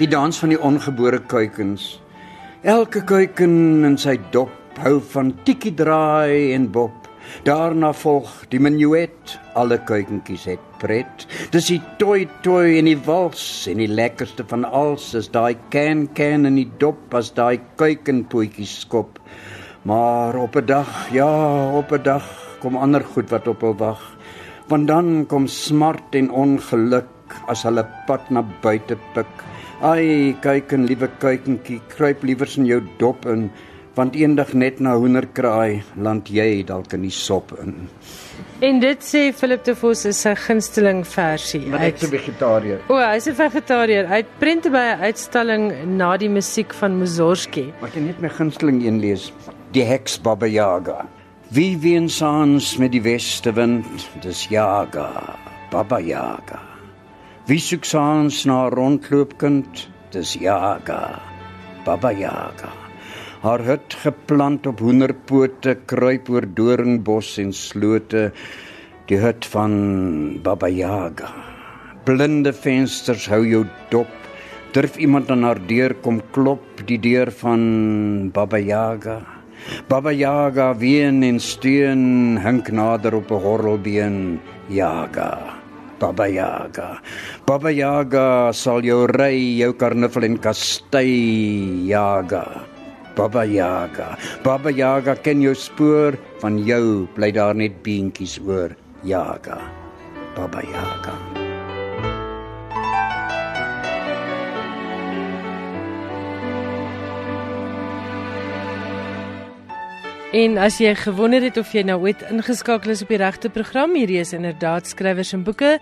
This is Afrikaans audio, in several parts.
Die dans van die ongebore kuikens. Elke kuiken in sy dop hou van tikkie draai en bob. Daarna volg die menuet. Alle kuikentjies het pret. Dis die toi toi en die wals en die lekkerste van alles is daai can can in die dop as daai kuikenpootjies skop. Maar op 'n dag, ja, op 'n dag kom ander goed wat op hul wag. Want dan kom smart en ongeluk as hulle pad na buite pik. Ai, kyk en liewe kuikentjie, kruip liewers in jou dop in, want eendag net na hoenderkraai land jy dalk in die sop in. En dit sê Philip de Vos is sy gunsteling versie. Maar is 'n vegetariër. O, hy's 'n vegetariër. Hy het prente by 'n uitstalling na die musiek van Mussorgsky. Mag jy net my gunsteling een lees? Die heks Baba Yaga. Wie wien saans met die weste wind, dis Yaga, Baba Yaga. Wie soek saans na 'n rondloopkind, dis Yaga, Baba Yaga. Haar hut geplant op hoenderpote, kruip oor doringbos en slote, die hut van Baba Yaga. Blinde vensters hou jou dop. Durf iemand aan haar deur kom klop, die deur van Baba Yaga. Baba Yaga ween en steun, hink nader op 'n horrelbeen, Yaga. Baba Yaga. Baba Yaga sal jou ry, jou karnuffel en kastei, Yaga. Baba Yaga. Baba Yaga ken jou spoor, van jou bly daar net beentjies oor, Yaga. Baba Yaga. En as jy gewonder het of jy nou ooit ingeskakel is op die regte program, hierdie is inderdaad skrywers en boeke.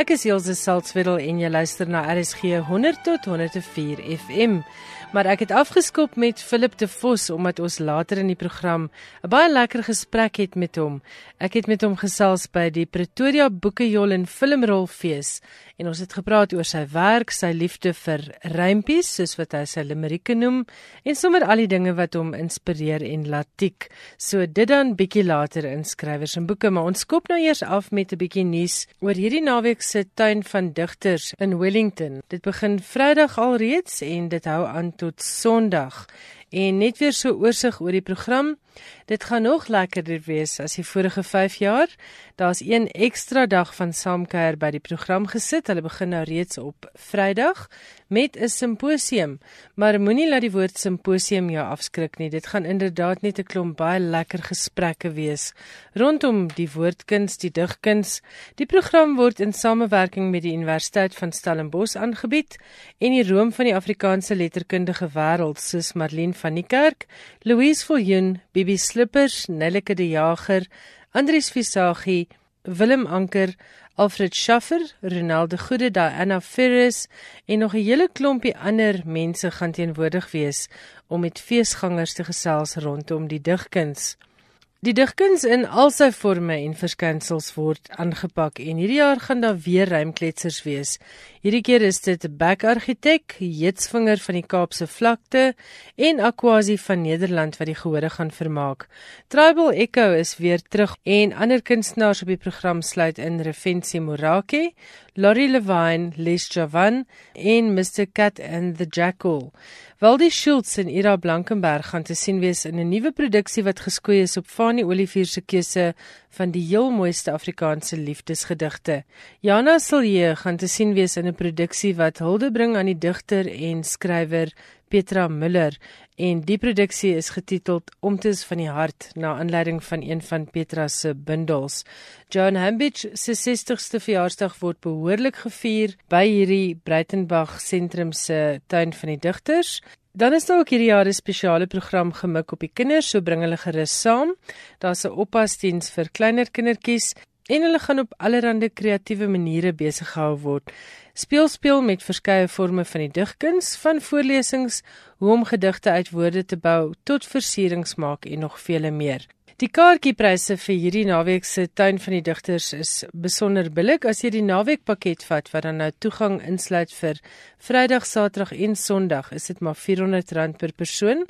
Ek is Elsje Salzwetel en jy luister na RSG 100 tot 104 FM. Maar ek het afgeskop met Philip de Vos omdat ons later in die program 'n baie lekker gesprek het met hom. Ek het met hom gesels by die Pretoria Boekejol en Filmrolfees en ons het gepraat oor sy werk, sy liefde vir rympies, soos wat hy sy limerieke noem, en sommer al die dinge wat hom inspireer en laat tik. So dit dan bietjie later in skrywers en boeke, maar ons skop nou eers af met 'n bietjie nuus oor hierdie naweek se tuin van digters in Wellington. Dit begin Vrydag alreeds en dit hou aan tot Sondag. En net weer so oorsig oor die program. Dit gaan nog lekkerder wees as die vorige 5 jaar. Daar's een ekstra dag van saamkuier by die program gesit. Hulle begin nou reeds op Vrydag met 'n simposium. Maar moenie laat die woord simposium jou afskrik nie. Dit gaan inderdaad net 'n klomp baie lekker gesprekke wees rondom die woordkuns, die digkuns. Die program word in samewerking met die Universiteit van Stellenbosch aangebied en die Room van die Afrikaanse letterkundige wêreld, soos Marlene van die Kerk, Louise Viljoen, Bibi Slippers, Nelleke die Jager, Andries Visagie, Willem Anker, Alfred Schaffer, Ronaldo Goede, Diana Ferris en nog 'n hele klompie ander mense gaan teenwoordig wees om met feesgangers te gesels rondom die digkuns. Die digkuns in al sy forme en verskynsels word aangepak en hierdie jaar gaan daar weer rymkletsers wees. Hierdie keer is dit Back Argitek, Jetsvinger van die Kaapse vlakte en Aquasi van Nederland wat die gehore gaan vermaak. Tribal Echo is weer terug en ander kunstenaars op die program sluit in Refensi Morake, Laurie Levine, Les Javan en Mr Cat and the Jackal. Waldie Schultz en Ira Blankenberg gaan te sien wees in 'n nuwe produksie wat geskoei is op Fanie Olivier se keuse van die heel mooiste Afrikaanse liefdesgedigte. Jana Silje gaan te sien wees in 'n produksie wat hulde bring aan die digter en skrywer Petra Müller en die produksie is getiteld Omtes van die hart na aanleiding van een van Petra se bundels. John Hambidge se 60ste verjaarsdag word behoorlik gevier by hierdie Breitenberg sentrum se tuin van die digters. Dan is daar ook hierdie jaar 'n spesiale program gemik op die kinders, so bring hulle gerus saam. Daar's 'n oppasdiens vir kleiner kindertjies en hulle gaan op allerlei kreatiewe maniere besig gehou word. Speel speel met verskeie forme van die digkuns, van voorlesings, hoe om gedigte uit woorde te bou tot versierings maak en nog vele meer. Die kaartjiepryse vir hierdie naweek se tuin van die digters is besonder billik as jy die naweekpakket vat wat dan nou toegang insluit vir Vrydag, Saterdag en Sondag, is dit maar R400 per persoon.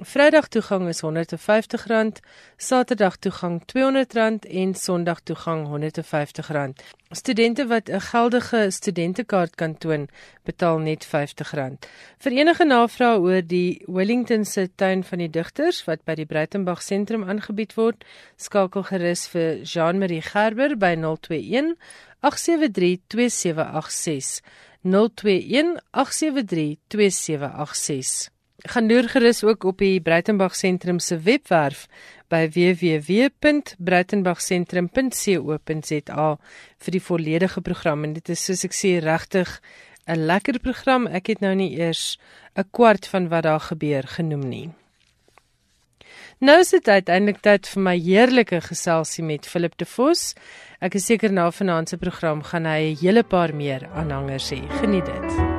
Vrydag toegang is R150, Saterdag toegang R200 en Sondag toegang R150. Studente wat 'n geldige studentekaart kan toon, betaal net R50. Vir enige navrae oor die Wellington se tuin van die digters wat by die Breitenberg sentrum aangebied word, skakel gerus vir Jean-Marie Gerber by 021 873 2786 021 873 2786 gaan loer gerus ook op die Breitenberg sentrum se webwerf by www.breitenbergcentrum.co.za vir die volledige program en dit is soos ek sê regtig 'n lekker program. Ek het nou nie eers 'n kwart van wat daar gebeur genoem nie. Nou is dit uiteindelik tyd vir my heerlike geselsie met Philip de Vos. Ek is seker na vanaand se program gaan hy 'n hele paar meer aanhangers hê. Geniet dit.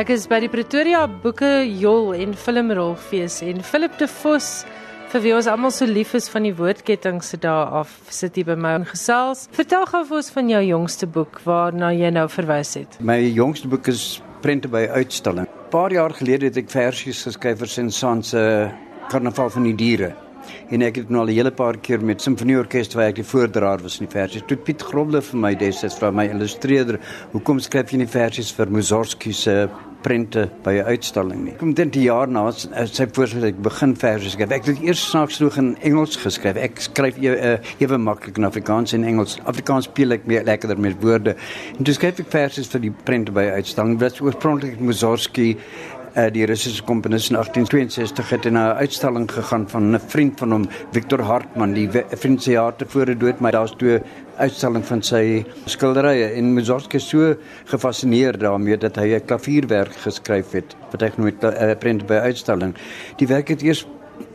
Ek is by die Pretoria Boeke Jol en Filmrolfees en Philip de Vos vir wie ons almal so lief is van die woordketting se dae af sit hier by my en gesels. Vertel gou vir ons van jou jongste boek waarna jy nou verwys het. My jongste boek is Prente by uitstalling. 'n Paar jaar gelede het ek versies geskryf vir Sensant se Karnaval van die Diere. En ek het nou al 'n hele paar keer met simfonieorkes waar ek die voordraer was in die versies. Toe Piet Grobler vir my destyds vra my illustreerder, "Hoekom skryf jy nie versies vir Mussorgsky se prente by 'n uitstalling nie. Kom dit die jaar na eh, sy voorstel ek begin verse skryf. Ek het eers snaaks genoeg in Engels geskryf. Ek skryf uh, ewe maklik in Afrikaans en Engels. Afrikaans speel ek meer lekkerder met woorde. En toe skryf ek verse vir die prente by 'n uitstalling. Dit was oorspronklik Mussorgsky uh, die Russiese komponis in 1862 het in 'n uitstalling gegaan van 'n vriend van hom, Victor Hartmann, die vriend se jaar tevore dood, maar daar's twee uitstalling van sy skilderye en Mussorgsky so gefassineer daarmee dat hy 'n klavierwerk geskryf het wat hy nooit 'n uh, prent by uitstalling. Die werk het eers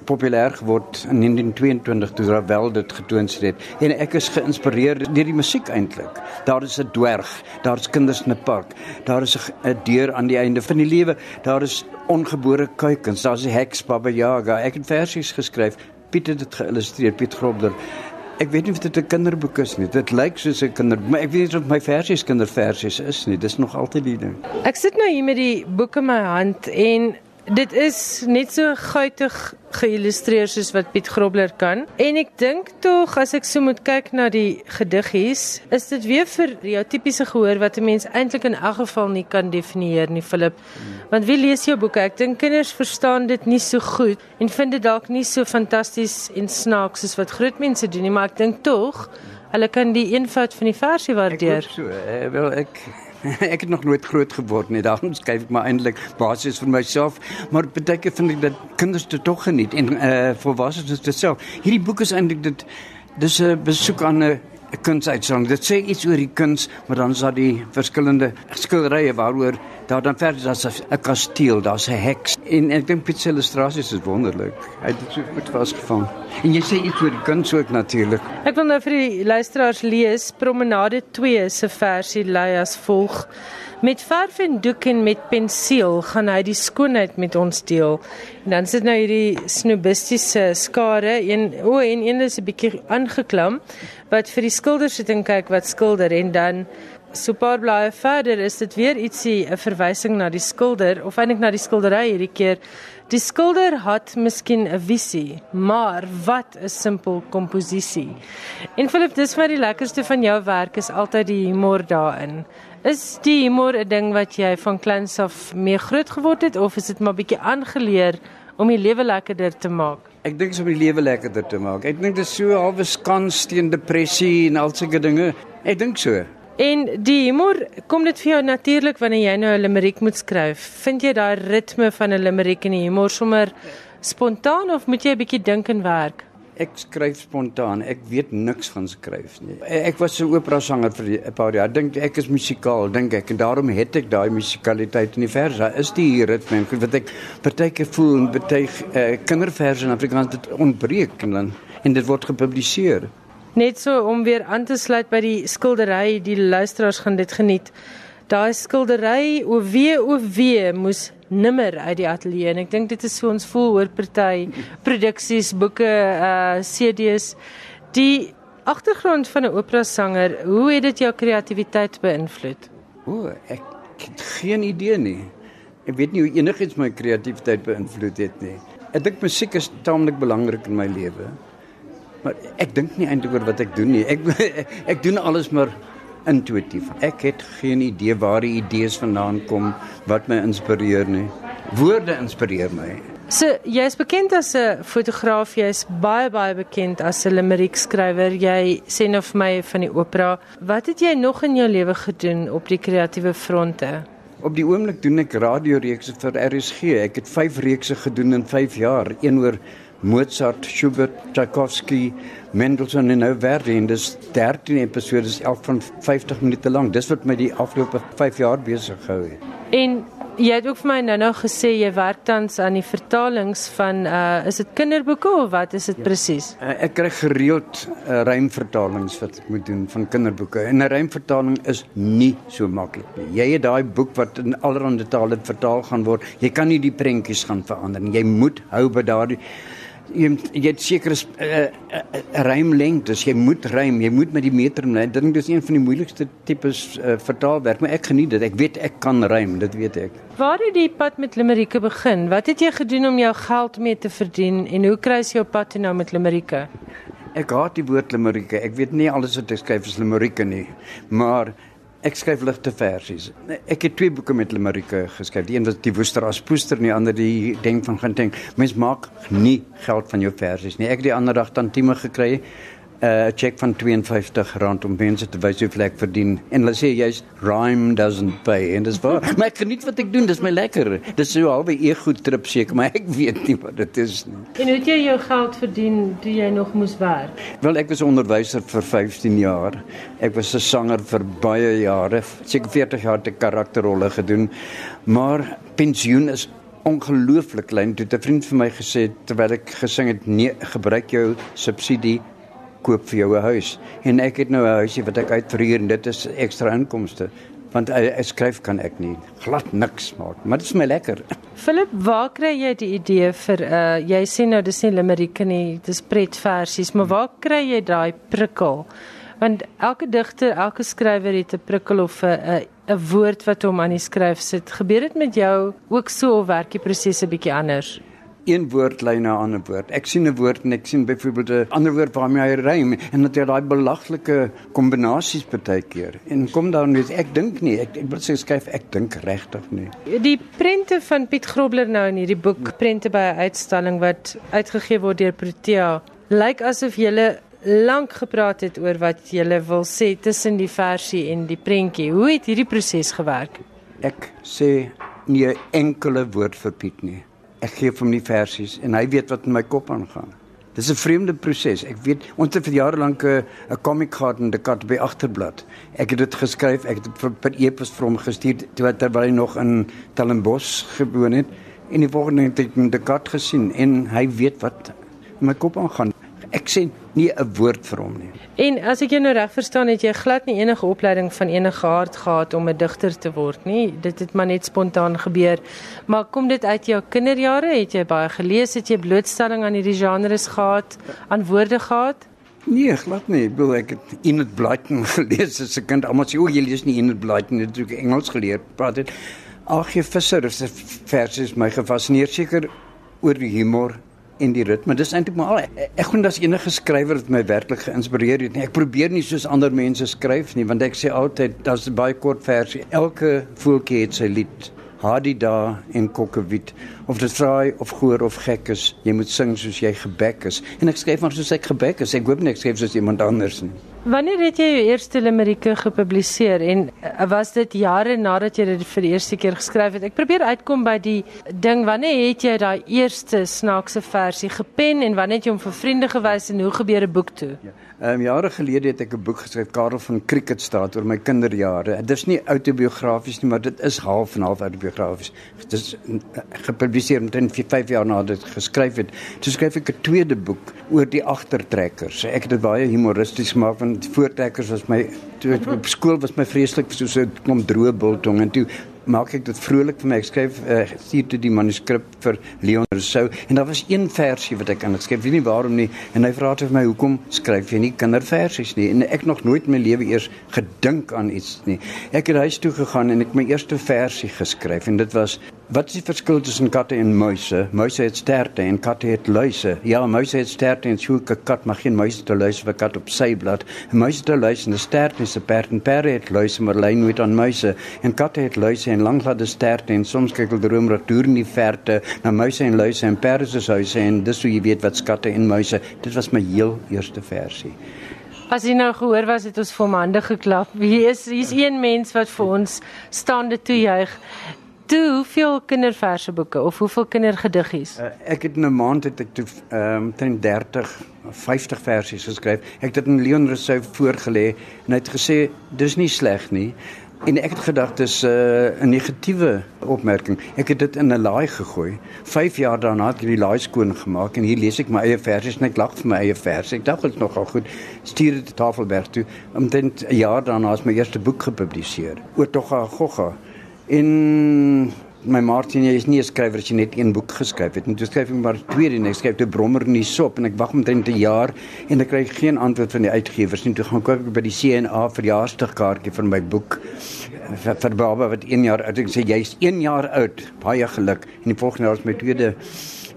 populêr geword in 1922 toe Ravel dit getoon het en ek is geïnspireer deur die musiek eintlik. Daar is 'n dwerg, daar's kinders in 'n park, daar is 'n deur aan die einde van die lewe, daar is ongebore kuikens, daar's die heks Baba Yaga. Ek het versies geskryf. Piet het dit geïllustreer, Piet Grobler. Ek weet nie of dit 'n kinderboek is nie. Dit lyk soos 'n kinderboek, maar ek weet nie of my versies kinderversies is nie. Dis nog altyd die ding. Ek sit nou hier met die boek in my hand en Dit is net so guitig geïllustreer soos wat Piet Grobler kan. En ek dink tog as ek so moet kyk na die gediggies, is dit weer vir jou tipiese gehoor wat 'n mens eintlik in elk geval nie kan definieer nie, Philip. Want wie lees jou boeke? Ek dink kinders verstaan dit nie so goed en vind dit dalk nie so fantasties en snaaks soos wat groot mense doen nie, maar ek dink tog hulle kan die eenvoud van die versie waardeer. Ek so, eh, wel ek ek het nog nooit groot geword nie. Daarom skryf ek maar eintlik basies vir myself, maar baie keer vind ek dat kinders dit tog geniet en eh uh, volwassenes dit self. Hierdie boek is eintlik dit dis 'n besoek aan 'n 'n kunsuitstalling. Dit sê iets oor die kuns, maar dan is daar die verskillende skilderye waaroor daar dan verder daar's 'n kasteel, daar's 'n heks. En ek dink Piet se illustrasies is wonderlik. Hy het dit so goed vasgevang. En jy sê iets oor die kuns ook natuurlik. Ek wil nou vir die luisteraars lees Promenade 2 se versie lei as volg. Met verf en doek en met pensiel gaan hy die skoonheid met ons deel. En dan sit nou hierdie snobistiese skare en o en een is 'n bietjie aangeklam wat vir die skilder sit en kyk wat skilder en dan so paar blaaie verder is dit weer ietsie 'n verwysing na die skilder of eintlik na die skildery hierdie keer. Die skilder het miskien 'n visie, maar wat 'n simpel komposisie. En Philip, dis wat die lekkerste van jou werk is altyd die humor daarin. Is die humor 'n ding wat jy van kleins af mee groot geword het of is dit maar bietjie aangeleer om die lewe lekkerder te maak? Ek dink om die lewe lekkerder te maak. Ek dink dit is so halwe skans teen depressie en al sulke dinge. Ek dink so. En die humor, kom dit vir jou natuurlik wanneer jy nou 'n limerick moet skryf? Vind jy daai ritme van 'n limerick en die humor sommer spontaan of moet jy 'n bietjie dink en werk? Ek skryf spontaan. Ek weet niks van skryf nie. Ek was 'n opera sanger vir 'n paar jaar. Dink ek is musikaal, dink ek en daarom het ek daai musikaliteit in die vers. Daar is die ritme wat ek partyke voel en baie uh, kinderverse in Afrikaans dit ontbreek en dan en dit word gepubliseer. Net so om weer aan te sluit by die skildery, die luisteraars gaan dit geniet. Daai skildery o wee o wee moes nimmer uit die ateljee en ek dink dit is so ons voel oor party produksies, boeke, uh CD's. Die agtergrond van 'n operasanger, hoe het dit jou kreatiwiteit beïnvloed? O, ek het geen idee nie. Ek weet nie hoe enigiets my kreatiwiteit beïnvloed het nie. Ek dink musiek is taamlik belangrik in my lewe. Maar ek dink nie eintlik oor wat ek doen nie. Ek ek doen alles maar intuïtief. Ek het geen idee waar die idees vandaan kom wat my inspireer nie. Woorde inspireer my. So jy's bekend as 'n fotograaf, jy's baie baie bekend as 'n limerick skrywer. Jy sê nou vir my van die opera. Wat het jy nog in jou lewe gedoen op die kreatiewe fronte? Op die oomblik doen ek radioreekse vir RSG. Ek het 5 reekse gedoen in 5 jaar. Een oor Mozart, Schubert, Tchaikovsky, Mendelssohn en nou Verdi en dis 13 episode is elk van 50 minute lank. Dis wat my die afgelope 5 jaar besig gehou het. En jy het ook vir my nou-nou gesê jy werk tans aan die vertalings van uh is dit kinderboeke of wat is dit ja. presies? Uh, ek kry gereeld uh, rymvertalings wat ek moet doen van kinderboeke. En 'n rymvertaling is nie so maklik nie. Jy het daai boek wat in allerlei tale vertaal gaan word. Jy kan nie die prentjies gaan verander nie. Jy moet hou by daardie jy jy het sekere uh, uh, rymlengtes, jy moet rym, jy moet met die meter ry. Dit is een van die moeilikste tipes uh, vertaalwerk, maar ek geniet dit. Ek weet ek kan rym, dit weet ek. Waar het die pad met Limerieke begin? Wat het jy gedoen om jou geld mee te verdien en hoe kry jy jou pad nou met Limerieke? Ek haat die woord Limerieke. Ek weet nie alles wat ek skryf is Limerieke nie, maar Ek skryf ligte versies. Ek het twee boeke met Limerieke geskryf. Die een was die Woester as poester en die ander die Denk van Genting. Mens maak nie geld van jou versies nie. Ek het die ander dag tantieme gekry 'n uh, check van 52 rand om mense te wys hoe ek verdien. En hulle sê jy's rhyme doesn't pay. En dis waar. Maar ek geniet wat ek doen dis my lekker. Dis so albei e goed trip seker maar ek weet nie wat dit is nie. En hoe het jy jou geld verdien toe jy nog moes werk? Wel ek was onderwyser vir 15 jaar. Ek was 'n sanger vir baie jare. Seker 40 jaar te karakterrolle gedoen. Maar pensioen is ongelooflik klein toe. 'n vriend vir my gesê terwyl ek gesing het nee gebruik jou subsidie koop vir jou 'n huis. En ek het nou 'n huisie wat ek uitverhuur en dit is ekstra inkomste want ek skryf kan ek nie. Glad niks maak maar dit is my lekker. Philip waar kry jy die idee vir uh jy sê nou dis nie limerieke nie dis pretversies maar waar kry jy daai prikkel? Want elke digter elke skrywer het 'n prikkel of 'n 'n woord wat hom aan die skryf sit. Gebeur dit met jou ook so of werk die proses 'n bietjie anders een woord lei na 'n ander woord. Ek sien 'n woord en ek sien byvoorbeeld 'n ander woord waarmee hy rym en dat hy daai belaglike kombinasies partykeer. En kom dan net ek dink nie, ek ek wil sê skryf ek dink regtig nie. Die prente van Piet Grobler nou in hierdie boek Prente by 'n uitstalling wat uitgegee word deur Protea, lyk asof jy lank gepraat het oor wat jy wil sê tussen die versie en die prentjie. Hoe het hierdie proses gewerk? Ek sê nie enkele woord vir Piet nie ek gee hom die versies en hy weet wat in my kop aangaan. Dis 'n vreemde proses. Ek weet ons het vir jare lank 'n 'n comic card in die kat by agterblad. Ek het dit geskryf, ek het dit per e-pos vir hom gestuur terwyl hy nog in Stellenbosch gewoon het en die volgende het ek in die kat gesien en hy weet wat in my kop aangaan. Ek sê nie 'n woord vir hom nie. En as ek jou nou reg verstaan, het jy glad nie enige opleiding van enige aard gehad om 'n digter te word nie. Dit het maar net spontaan gebeur. Maar kom dit uit jou kinderjare? Het jy baie gelees? Het jy blootstelling aan hierdie genres gehad? Aan woorde gehad? Nee, glad nie. Ek ek het Enid Blyton gelees as 'n kind. Almal sê o, jy lees nie Enid Blyton nie. Ek het Engels geleer. Praat dit. Ag, jy visser, se verse is my gefascineer seker oor die humor en die ritme. Dis eintlik maar al. Ek glo dat enige skrywer wat my werklik geïnspireer het. Nee, ek probeer nie soos ander mense skryf nie, want ek sê altyd daar's baie kort versie. Elke voeltjie het sy lied. Hadida en Kokkewiet of dit vraai of goor of gek is, jy moet sing soos jy gebek is. En ek skryf maar soos ek gebek is. Ek hoop nie ek skryf soos iemand anders nie. Wanneer het jy jou eerste limerieke gepubliseer en uh, was dit jare nadat jy dit vir die eerste keer geskryf het? Ek probeer uitkom by die ding wanneer het jy daai eerste snaakse versie gepen en wanneer het jy hom vir vriende gewys en hoe gebeur 'n boek toe? Ja. Ehm um, jare gelede het ek 'n boek geskryf Karel van Cricketstraat oor my kinderjare. Dit is nie autobiografies nie, maar dit is half en half autobiografies. Dit is eh, gepubliseer omtrent 5 jaar nadat ek geskryf het. Toe skryf ek 'n tweede boek oor die agtertrekkers. Ek het dit baie humoristies gemaak want die voortrekkers was my toe op skool was my vreeslik soos 'n klomp droë biltong en toe maak ek dit vrolik vir my. Ek skryf uh, stuur toe die manuskrip vir Leon Rousseau en daar was een versie wat ek aan geskryf. Weet nie waarom nie en hy vra vir my hoekom skryf jy nie kinderversies nie? En ek nog nooit in my lewe eers gedink aan iets nie. Ek het huis toe gegaan en ek my eerste versie geskryf en dit was Wat is die verskil tussen katte en muise? Muise het sterte en katte het luise. Ja, muise het sterte en so 'n kat mag geen muise te luise vir kat op sy blad. 'n Muise te luise en 'n sterte is 'n perd en perde het luise maar lei nooit aan muise. En katte het luise en die sterte en soms kyk hulle droom retour in die verte na muise en luise en perde se huise en dis hoe jy weet wat skatte en muise. Dit was my heel eerste versie. As jy nou gehoor was het ons vir hande geklap. Wie is hier's een mens wat vir ons staande toejuig. Toe, hoeveel kinderverse boeke of hoeveel kindergediggies? Uh, ek het in 'n maand het ek toe ehm um, 30 50 versies geskryf. Ek het dit aan Leon Rousseau voorgelê en hy het gesê dis nie sleg nie. En ek het gedagte dis uh, 'n negatiewe opmerking. Ek het dit in 'n laai gegooi. 5 jaar daarna het ek die laai skoon gemaak en hier lees ek my eie versies en ek lag vir my eie verse. Ek dink dit is nogal goed. Stuur dit Tafelberg toe. Omtrent 'n jaar daarna is my eerste boek gepubliseer. Oor tog gogga. En my Martin, jy is nie 'n skrywer as jy net een boek geskryf het nie. Jy skryf maar twee en ek skryf te brommer in die sop en ek wag omtrent 'n jaar en ek kry geen antwoord van die uitgewers nie. Toe gaan ek by die CNA verjaarsdagkaartjie vir my boek vir, vir baba wat 1 jaar oud is. Ek sê jy's 1 jaar oud. Baie geluk. En die volgende jaar is my tweede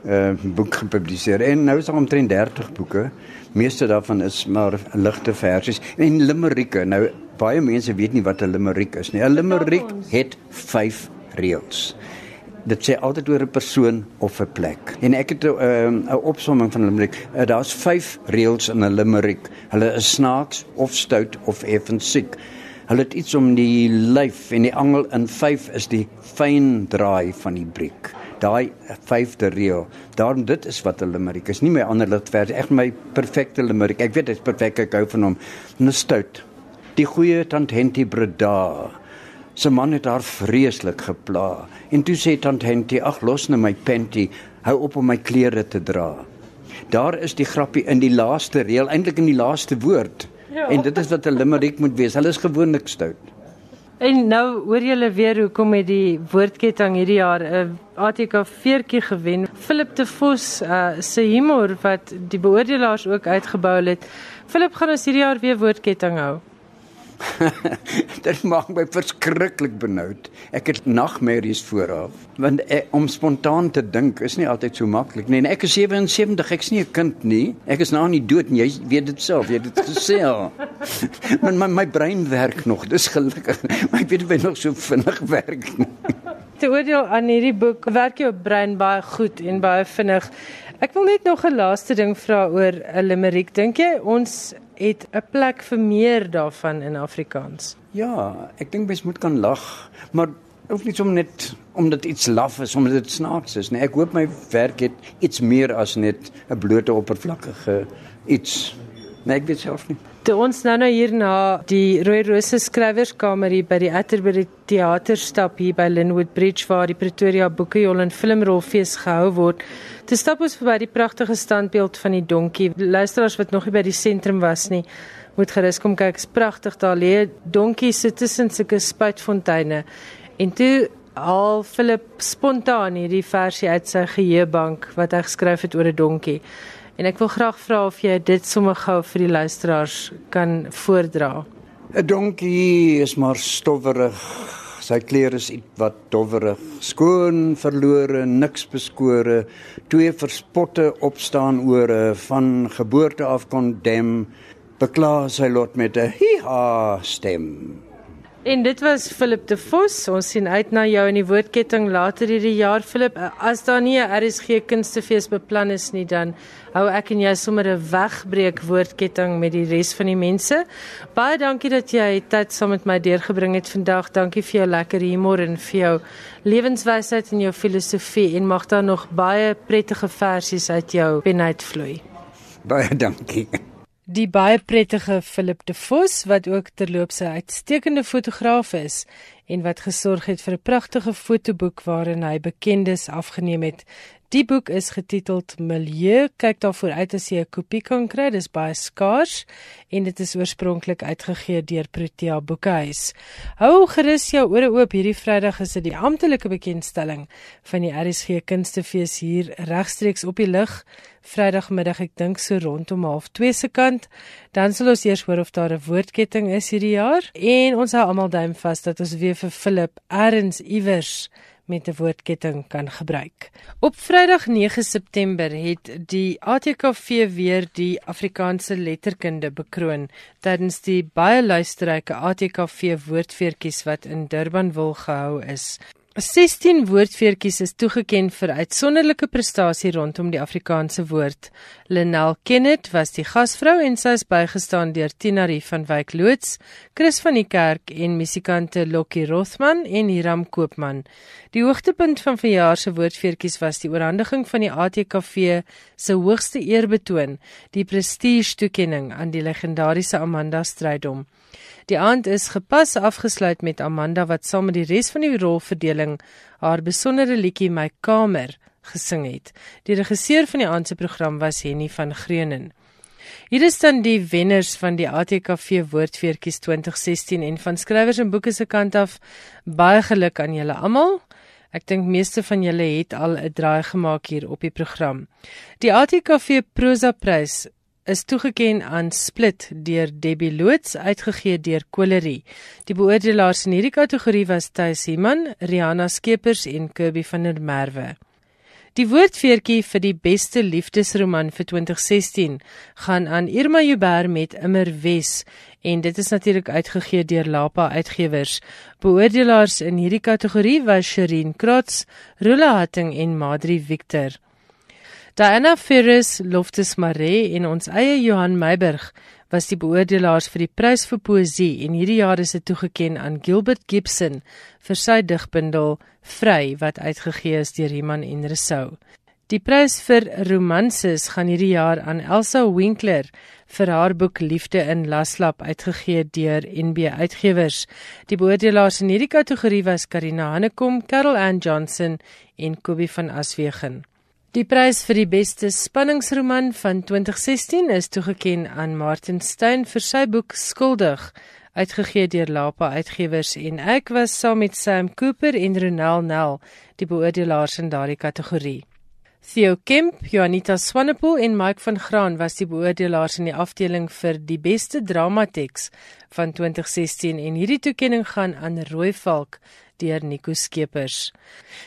uh boek gepubliseer. En nou is daar omtrent 30 boeke. Meeste daarvan is maar ligte versies en limericke. Nou baie mense weet nie wat 'n limerick is nie. 'n Limerick het 5 reëls. Dit sê altyd oor 'n persoon of 'n plek. En ek het 'n um, 'n opsomming van 'n limerick. Uh, Daar's 5 reëls in 'n limerick. Hulle is snaaks of stout of effens siek. Hulle het iets om die lyf en die angel in 5 is die fyn draai van die briek. Daai vyfde reël. Daarom dit is wat 'n limerick is. Nie my ander litverse, echt my perfekte limerick. Ek weet dit is perfek ek hou van hom. 'n Stout Die goeie tant Henty Breda. Sy man het haar vreeslik gepla. En toe sê tant Henty: "Ag, los nou my panty, hou op om my klere te dra." Daar is die grappie in die laaste reël, eintlik in die laaste woord. Ja. En dit is wat 'n limerick moet wees. Hulle is gewoonlik stout. En nou hoor julle weer hoekom het die woordketting hierdie jaar 'n ATK veertjie gewen. Philip de Vos uh, se humor wat die beoordelaars ook uitgebou het. Philip gaan ons hierdie jaar weer woordketting hou. dit maak my verskriklik benoud. Ek het nagmerries vooraf want ek, om spontaan te dink is nie altyd so maklik nie. En ek is 77, ek's nie 'n kind nie. Ek is nou nie dood nie. Jy weet dit self, jy het dit gesê al. my, my my brein werk nog. Dis gelukkig. Maar ek weet dit nog so vinnig werk nie. Te oordeel aan hierdie boek, werk jou brein baie goed en baie vinnig. Ek wil net nog 'n laaste ding vra oor 'n limerick. Dink jy ons het 'n plek vir meer daarvan in Afrikaans? Ja, ek dink mens moet kan lag, maar ook nie om net omdat iets laf is, omdat dit snaaks is nie. Ek hoop my werk het iets meer as net 'n blote oppervlakkige iets. Nee, ek weet self nie. Toe ons nou nou hier na die Rooi Rose skrywerskamer hier by die Atterbury Theater stap hier by Linwood Bridge waar die Pretoria Boekejol en Filmrolfees gehou word. Te stap ons verby die pragtige standbeeld van die donkie. Luisteraars wat nog nie by die sentrum was nie, moet gerus kom kyk. Dit is pragtig. Daar lê donkie sit tussen sulke spuitfonteine. En toe al Philip spontaan hierdie versie uit sy geheuebank wat hy geskryf het oor 'n donkie. En ek wil graag vra of jy dit sommer gou vir die luisteraars kan voordra. 'n Donkie is maar stowwerig Sy klere is iets wat dowwerig, skoon, verlore, niks beskore, twee verspotte opstaan ore van geboorte af kondem, bekla sy lot met 'n hi-ha stem. En dit was Philip de Vos. Ons sien uit na jou in die woordketting later hierdie jaar Philip. As daar nie 'n RSG kunstefees beplan is nie, dan hou ek en jy sommer 'n wegbreek woordketting met die res van die mense. Baie dankie dat jy tyd saam met my deurgebring het vandag. Dankie vir jou lekker humor en vir jou lewenswysheid en jou filosofie en mag daar nog baie prettige versies uit jou pen uitvloei. Baie dankie die baie prettige Philip de Vos wat ook terloops 'n uitstekende fotograaf is en wat gesorg het vir 'n pragtige fotoboek waarin hy bekendes afgeneem het. Die boek is getiteld Milieu. Kyk daarvoor uit as jy 'n kopie kan kry. Dis baie skaars en dit is oorspronklik uitgegee deur Protea Boekhuis. Hou gerus jou ore oop. Hierdie Vrydag is dit die amptelike bekendstelling van die RSG Kunstefees hier regstreeks op die lig. Vrydagmiddag, ek dink so rondom 12:30 se kant. Dan sal ons eers hoor of daar 'n woordketting is hierdie jaar en ons hou almal duim vas dat ons weer vir Philip Erns iewers met 'n woordketting kan gebruik. Op Vrydag 9 September het die ATKV weer die Afrikaanse letterkunde bekroon tydens die baie luisterryke ATKV woordfeertjies wat in Durban wil gehou is. 16 woordfeertjies is toegeken vir uitsonderlike prestasie rondom die Afrikaanse woord. Lenel Kenneth was die gasvrou en sy is bygestaan deur Tinarie van Wyk Loots, Chris van die Kerk en musikante Lokkie Rothman en Hiram Koopman. Die hoogtepunt van verjaar se woordfeertjies was die oorhandiging van die ATKV se hoogste eerbetoon, die prestige toekenning aan die legendariese Amanda Strydom. Die aand is gepas afgesluit met Amanda wat saam met die res van die rolverdeling haar besondere liedjie My Kamer gesing het. Die regisseur van die aand se program was Henny van Greunen. Hier is dan die wenners van die ATKV Woordfeertjies 2016 en van skrywers en boeke se kant af baie geluk aan julle almal. Ek dink meeste van julle het al 'n draai gemaak hier op die program. Die ATKV Prosa Prys is toegeken aan Split deur Debbie Loots uitgegee deur Kolerie. Die beoordelaars in hierdie kategorie was Thys Himan, Rihanna Skeepers en Kirby van der Merwe. Die woordfeertjie vir die beste liefdesroman vir 2016 gaan aan Irma Joubert met Immer Wes en dit is natuurlik uitgegee deur Lapa Uitgewers. Beoordelaars in hierdie kategorie was Sherin Krots, Rula Hatting en Madri Victor. Diana Ferris, Loftus Mare en ons eie Johan Meiburg was die beoordelaars vir die prys vir poësie en hierdie jaar is dit toegekend aan Gilbert Gibson vir sy digbundel Vry wat uitgegee is deur Iman en Resou. Die prys vir romanses gaan hierdie jaar aan Elsa Winkler vir haar boek Liefde in Laslap uitgegee deur NB Uitgewers. Die beoordelaars in hierdie kategorie was Karina Hanekom, Carol Ann Johnson en Kobie van Aswegen. Die prys vir die beste spanningsroman van 2016 is toegekend aan Martin Stein vir sy boek Skuldig, uitgegee deur Lapa Uitgewers en ek was saam met Sam Cooper en Ronel Nel, die beoordelaars in daardie kategorie. Theo Kemp, Janita Swanepoel en Mike van Graan was die beoordelaars in die afdeling vir die beste dramateks van 2016 en hierdie toekenning gaan aan Rooi Valk deur Nico Skeepers.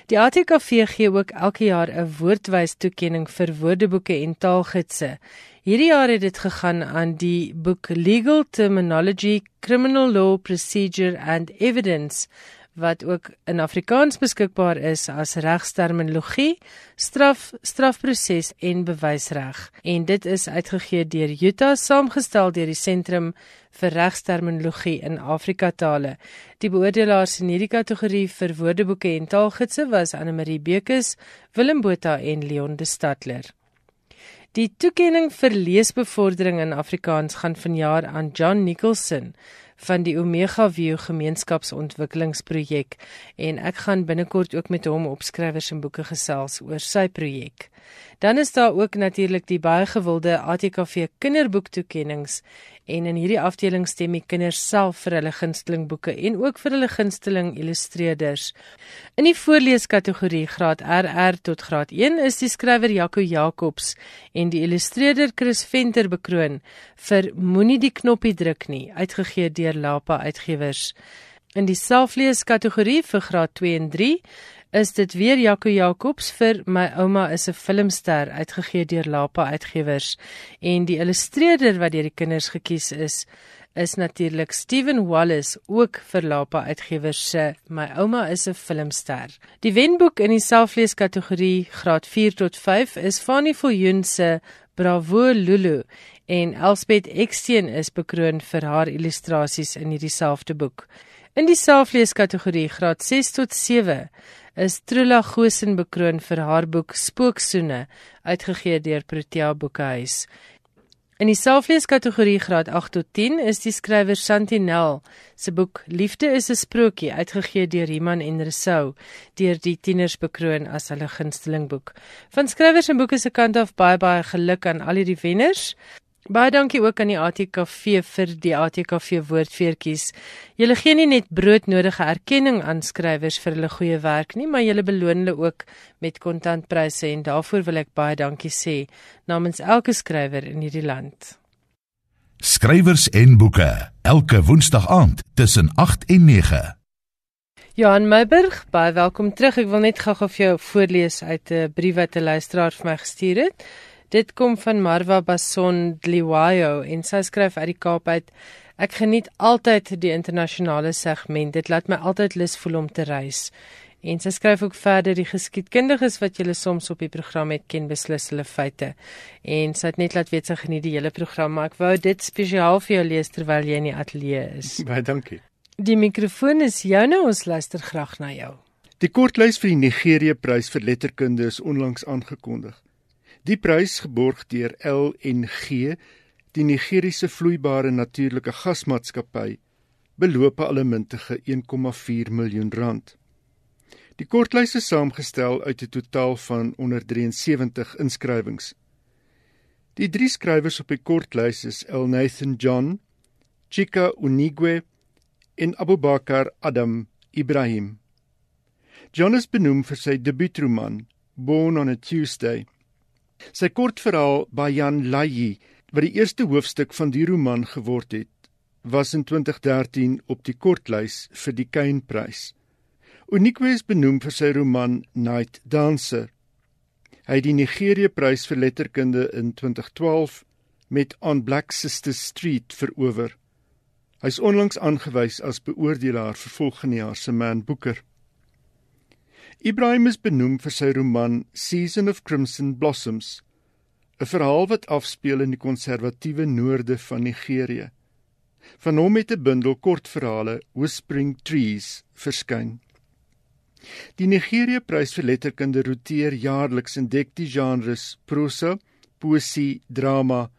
Die ATKV gee ook elke jaar 'n woordwys toekenning vir woordeboeke en taalgidse. Hierdie jaar het dit gegaan aan die boek Legal Terminology, Criminal Law Procedure and Evidence wat ook in Afrikaans beskikbaar is as regsterminologie, straf, strafproses en bewysreg. En dit is uitgegee deur Utah saamgestel deur die Sentrum vir Regsterminologie in Afrika tale. Die beoordelaars in hierdie kategorie vir woordeboeke en taalgidse was Anne Marie Bekes, Willem Botha en Leon de Stadler. Die toekenning vir leesbevordering in Afrikaans gaan vanjaar aan John Nicholson van die Omega View gemeenskapsontwikkelingsprojek en ek gaan binnekort ook met hom op skrywers en boeke gesels oor sy projek. Dan is daar ook natuurlik die baie gewilde ATKV kinderboektoekennings en in hierdie afdeling stem die kinders self vir hulle gunsteling boeke en ook vir hulle gunsteling illustreerders. In die voorleeskategorie graad RR tot graad 1 is die skrywer Jaco Jacobs en die illustreerder Chris Venter bekroon vir Moenie die knoppie druk nie, uitgegee deur Lapa Uitgewers. In die selfleeskategorie vir graad 2 en 3 is dit weer Jaco Jacobs vir My ouma is 'n filmster uitgegee deur Lapa Uitgewers en die illustreerder wat deur die kinders gekies is is natuurlik Steven Wallace ook vir Lapa Uitgewers se My ouma is 'n filmster. Die wenboek in die selfleeskategorie graad 4 tot 5 is Fanny Viljoen se Bravo Lulu en Elspeth Eksteen is bekroon vir haar illustrasies in hierdie selfde boek. In die selfleeskategorie graad 6 tot 7 is Trula Gosen bekroon vir haar boek Spooksoene uitgegee deur Protea Boekhuis. In die selfleeskategorie graad 8 tot 10 is die skrywer Santinel se boek Liefde is 'n sprokie uitgegee deur Iman en Resou deur die tieners bekroon as hulle gunsteling boek. Van skrywers en boeke se kant af baie baie geluk aan al hierdie wenners. Baie dankie ook aan die ATKV vir die ATKV woordfeertjies. Julle gee nie net broodnodige erkenning aan skrywers vir hulle goeie werk nie, maar julle beloon hulle ook met kontantpryse en daarvoor wil ek baie dankie sê namens elke skrywer in hierdie land. Skrywers en boeke elke woensdag aand tussen 8 en 9. Johan Meiburg, baie welkom terug. Ek wil net gou-gou vir jou voorlees uit 'n brief wat 'n luisteraar vir my gestuur het. Dit kom van Marwa Bason Dliwayo en sy skryf uit die Kaap uit. Ek geniet altyd die internasionale segment. Dit laat my altyd lus voel om te reis. En sy skryf ook verder die geskiedkundiges wat julle soms op die program het ken beslis hulle feite. En sy het net laat weet sy geniet die hele program, maar ek wou dit spesiaal vir jou lees terwyl jy in die ateljee is. Baie dankie. Die mikrofoon is joune, ons luister graag na jou. Die kortlys vir die Nigerië Prys vir letterkunde is onlangs aangekondig. Die prys geborg deur LNG, die Nigeriese vloeibare natuurlike gasmaatskappy, beloop alle muntige 1,4 miljoen rand. Die kortlys is saamgestel uit 'n totaal van 173 inskrywings. Die drie skrywers op die kortlys is El Nathan John, Chika Unigwe en Abubakar Adam Ibrahim. John is benoem vir sy debuutroman Born on a Tuesday Sy kortverhaal Bayan Layi, wat die eerste hoofstuk van die roman geword het, was in 2013 op die kortlys vir die Kainprys. Unikwe is benoem vir sy roman Night Dancer. Hy het die Nigerië Prys vir letterkunde in 2012 met On Black Sister Street verower. Hy is onlangs aangewys as beoordelaar vir volgende jaar se Man Booker. Ibrahim is benoem vir sy roman Season of Crimson Blossoms, 'n verhaal wat afspeel in die konservatiewe noorde van Nigerië. Van hom het 'n bundel kortverhale, Whispering Trees, verskyn. Die Nigerië Prys vir Letterkunde roteer jaarliks en dek die genres prosa, poesie, drama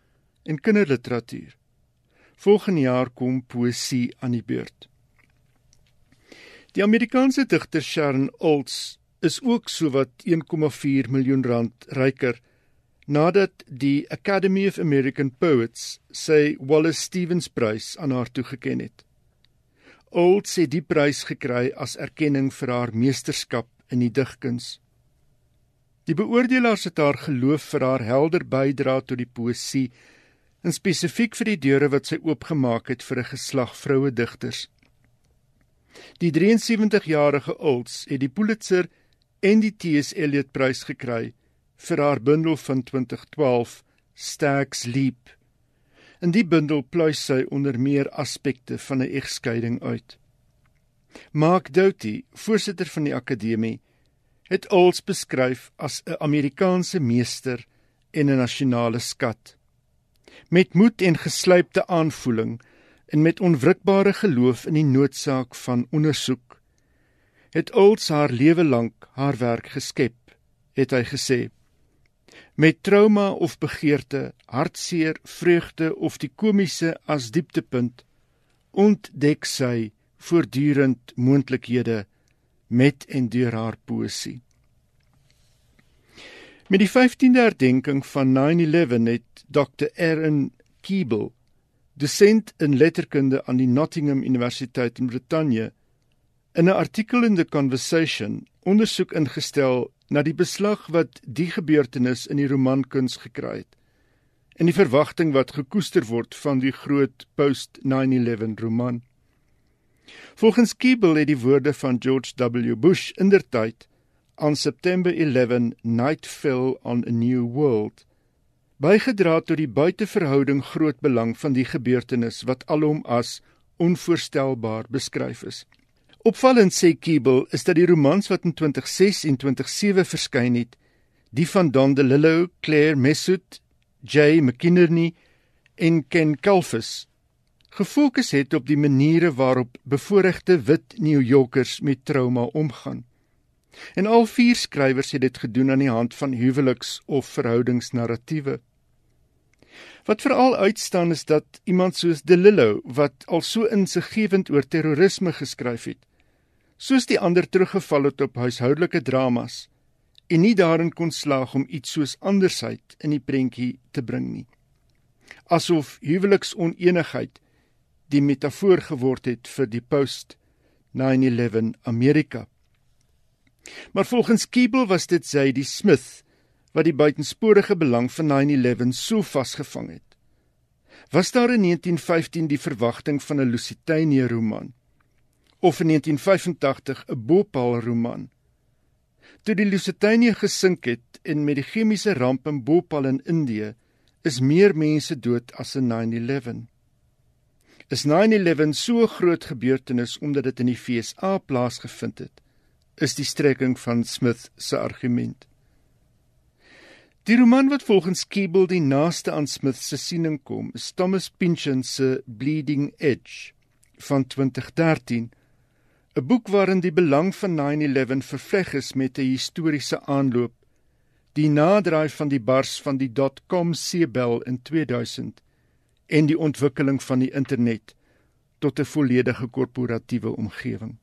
en kinderliteratuur. Volgende jaar kom poesie aan die beurt. Die Amerikaanse digter Sharon Olds is ook sowat 1,4 miljoen rand ryker nadat die Academy of American Poets sy Wallace Stevens Prys aan haar toegeken het. Olds het die prys gekry as erkenning vir haar meesterskap in die digkuns. Die beoordelaars het haar geloof vir haar helder bydrae tot die poësie en spesifiek vir die deure wat sy oopgemaak het vir 'n geslag vroue digters. Die 73-jarige Olds het die Pulitzer en die T.S. Eliot Prys gekry vir haar bundel van 2012 Stag's Leap. In die bundel pluis sy onder meer aspekte van 'n egskeiding uit. Mark Doughty, voorsitter van die akademie, het Olds beskryf as 'n Amerikaanse meester en 'n nasionale skat. Met moed en geslypte aanvoeling en met onwrikbare geloof in die noodsaak van ondersoek het Olds haar lewe lank haar werk geskep het hy gesê. Met trauma of begeerte hartseer vreugde of die komiese as dieptepunt ontdek sy voortdurend moontlikhede met en deur haar poesie met die 15de herdenking van 9/11 het Dr Aaron Keeble dosent in letterkunde aan die Nottingham Universiteit in Brittanje, in 'n artikel in the Conversation ondersoek ingestel na die beslag wat die gebeurtenis in die romankuns gekry het en die verwagting wat gekoester word van die groot post-9/11 roman. Volgens Keeble het die woorde van George W. Bush indertyd aan September 11 night fell on a new world bygedra tot die buiteverhouding groot belang van die gebeurtenis wat alom as onvoorstelbaar beskryf is. Opvallend sê Keeble is dat die romans wat in 2006 en 2007 verskyn het, die van Don DeLillo, Claire Mesut, Jay McInerney en Ken Kalfus gefokus het op die maniere waarop bevoorregte wit New Yorkers met trauma omgaan. En al vier skrywers het dit gedoen aan die hand van huweliks- of verhoudingsnarratiewe. Wat veral uitstaan is dat iemand soos De Lillo wat al so insiggewend oor terrorisme geskryf het, soos die ander teruggeval het op huishoudelike dramas en nie daarin kon slaag om iets soos andersheid in die prentjie te bring nie. Asof huweliksoneenigheid die metafoor geword het vir die post 9/11 Amerika. Maar volgens Keeble was dit Zadie Smith wat die buitensporige belang van 9/11 so vasgevang het. Was daar in 1915 die verwagting van 'n Lusitania roman of in 1985 'n Bhopal roman? Toe die Lusitania gesink het en met die chemiese ramp in Bhopal in Indië is meer mense dood as in 9/11. Is 9/11 so groot gebeurtenis omdat dit in die FSA plaasgevind het? Is die strekking van Smith se argument. Die roman wat volgens Keeble die naaste aan Smith se siening kom, is Thomas Pynchon se Bleeding Edge van 2013, 'n boek waarin die belang van 9/11 vervleg is met 'n historiese aanloop, die naderdraai van die bars van die dot-com seebel in 2000 en die ontwikkeling van die internet tot 'n volledige korporatiewe omgewing.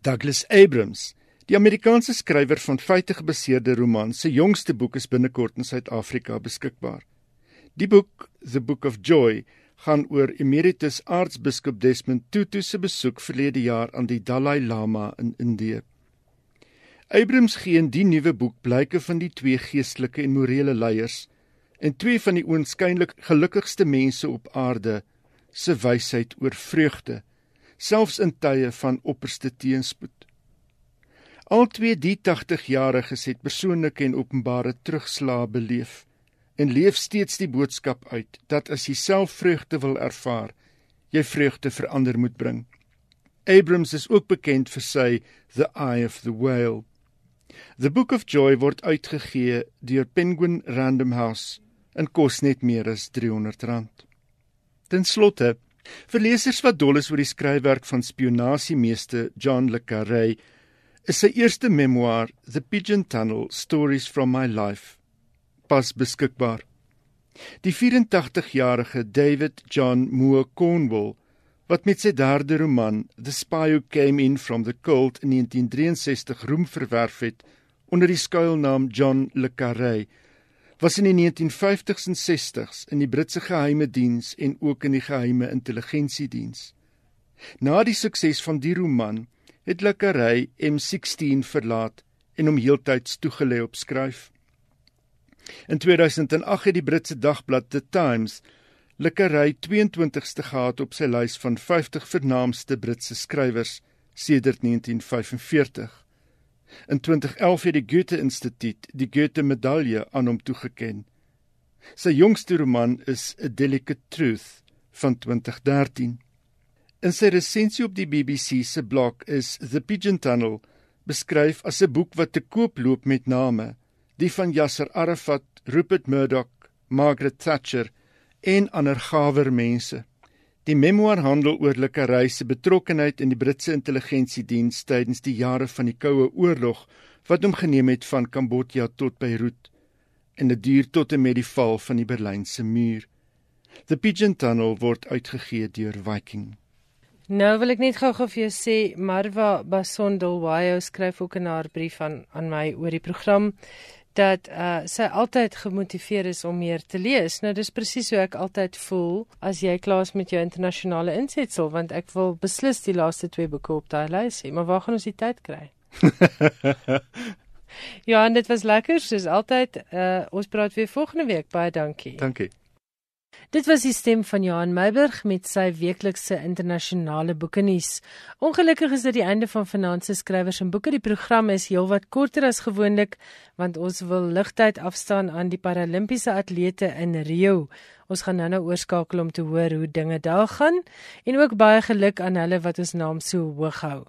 Douglas Abrams Die Amerikaanse skrywer van feite gebaseerde roman se jongste boek is binnekort in Suid-Afrika beskikbaar. Die boek, The Book of Joy, gaan oor Emeritus Aartsbiskop Desmond Tutu se besoek verlede jaar aan die Dalai Lama in Indië. Abrams gee in die nuwe boek blyke van die twee geestelike en morele leiers en twee van die oënskynlik gelukkigste mense op aarde se wysheid oor vreugde, selfs in tye van opperste teenspoed. Al twee die 80-jariges het persoonlike en openbare terugslae beleef en leef steeds die boodskap uit dat as jy self vreugde wil ervaar, jy vreugde vir ander moet bring. Abrams is ook bekend vir sy The Eye of the Whale. The Book of Joy word uitgegee deur Penguin Random House en kos net meer as R300. Ten slotte, vir lesers wat dol is oor die skryfwerk van spionasiemeester John le Carré, is sy eerste memoir, The Pigeon Tunnel: Stories from My Life, pas beskikbaar. Die 84-jarige David John Moore Cornwall, wat met sy derde roman, The Spy Who Came In From the Cold in 1963 roem verwerf het onder die skuilnaam John le Carré, was in die 1950s en 60s in die Britse geheime diens en ook in die geheime intelligensiediens. Na die sukses van die roman het Likkery M16 verlaat en hom heeltyds toegelê op skryf. In 2008 het die Britse dagblad The Times Likkery 22ste gehad op sy lys van 50 vernaamste Britse skrywers sedert 1945. In 2011 het die Goethe Instituut die Goethe Medalje aan hom toegekend. Sy jongste roman is A Delicate Truth van 2013. In sy resensie op die BBC se blog is The Pigeon Tunnel beskryf as 'n boek wat te koop loop met name die van Yasser Arafat, Rupert Murdoch, Margaret Thatcher en ander gawer mense. Die memoir handel oor Likkery se betrokkeheid in die Britse intelligensiediens tydens die jare van die Koue Oorlog wat hom geneem het van Kambodja tot Beirut en dit duur tot en met die val van die Berlynse muur. The Pigeon Tunnel word uitgegee deur Viking. Nou wil ek net gou-gou vir jou sê Marwa Basondolwayo skryf ook in haar brief aan aan my oor die program dat uh, sy altyd gemotiveer is om meer te lees. Nou dis presies hoe ek altyd voel as jy klaar is met jou internasionale insetsel want ek wil beslis die laaste twee boeke op daai lys hê, maar waar gaan ons die tyd kry? ja, en dit was lekker soos altyd. Uh, ons praat weer volgende week. Baie dankie. Dankie. Dit was die stem van Johan Meiburg met sy weeklikse internasionale boeke nuus. Ongelukkig is dit die einde van Finanse Skrywers en Boeke. Die program is heelwat korter as gewoonlik want ons wil ligtyd afstaan aan die Paralimpiese atlete in Rio. Ons gaan nou-nou oorskakel om te hoor hoe dinge daar gaan en ook baie geluk aan hulle wat ons naam so hoog hou.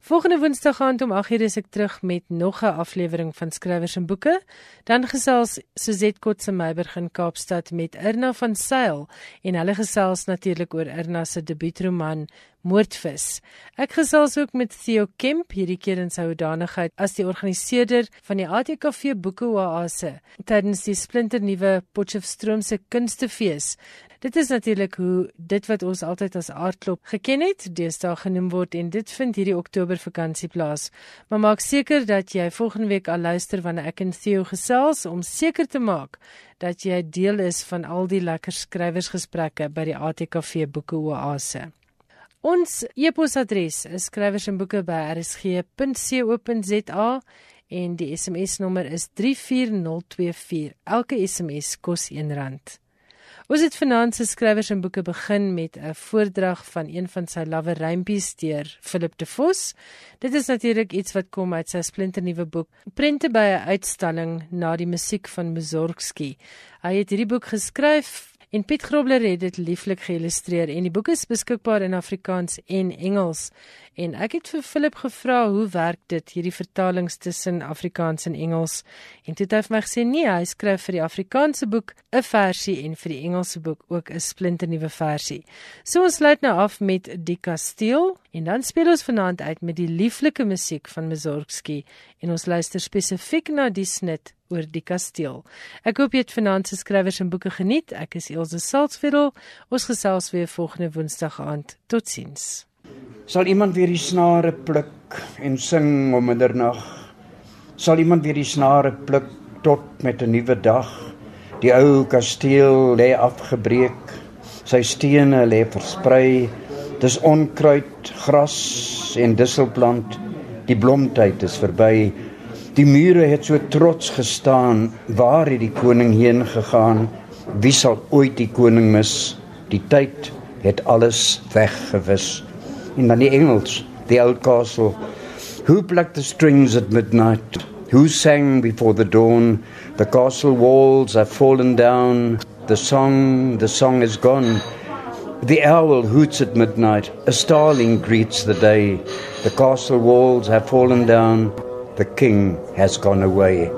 Volgende Woensdag gaan om 8:00 is ek terug met nog 'n aflewering van Skrywers en Boeke. Dan gesels Suzette Kotse Meiberg in Kaapstad met Irna van Sail en hulle gesels natuurlik oor Irna se debuutroman Moordvis. Ek gesels ook met Theo Kemp hierdie keer in sy hoedanigheid as die organiseerder van die ATKV Boeke Oase tydens die splinternuwe Potchefstroom se Kunstefees. Dit is natuurlik hoe dit wat ons altyd as aardklop geken het, deesdae genoem word en dit vind hierdie Oktober vakansie plaas. Maar maak seker dat jy volgende week al luister wanneer ek en Theo gesels om seker te maak dat jy deel is van al die lekker skrywersgesprekke by die ATKV Boeke Oase. Ons e-posadres is skrywers en die SMS nommer is 34024. Elke SMS kos R1. Ons het vanaand se skrywers en boeke begin met 'n voordrag van een van sy lawe rympies deur Philip de Vos. Dit is natuurlik iets wat kom uit sy splinternuwe boek Prente by 'n uitstalling na die musiek van Mussorgsky. Hy het hierdie boek geskryf En Piet Grobler het dit lieflik geïllustreer en die boek is beskikbaar in Afrikaans en Engels. En ek het vir Philip gevra hoe werk dit hierdie vertalings tussen Afrikaans en Engels? En toe het hy vir my gesê nee, hy skryf vir die Afrikaanse boek 'n versie en vir die Engelse boek ook 'n splinternuwe versie. So ons sluit nou af met Die Kasteel en dan speel ons vanaand uit met die lieflike musiek van Mussorgsky en ons luister spesifiek na die snit oor die kasteel. Ek hoop jy het vanaand se skrywers en boeke geniet. Ek is Elsje Salzwetel. Ons gesels weer volgende Woensdag aand. Totsiens sal iemand weer die snare pluk en sing om middernag? Sal iemand weer die snare pluk tot met 'n nuwe dag? Die ou kasteel lê afgebreek sy stene lê versprei. Dis onkruid gras en disselplant. Die blomtyd is verby. Die mure het so trots gestaan. Waar het die koning heen gegaan? Wie sal ooit die koning mis? Die tyd het alles weggewis in die Engels, the old castle. Who plucked the strings at midnight? Who sang before the dawn? The castle walls have fallen down. The song, the song is gone. The owl hoots at midnight. A starling greets the day. The castle walls have fallen down. The king has gone away.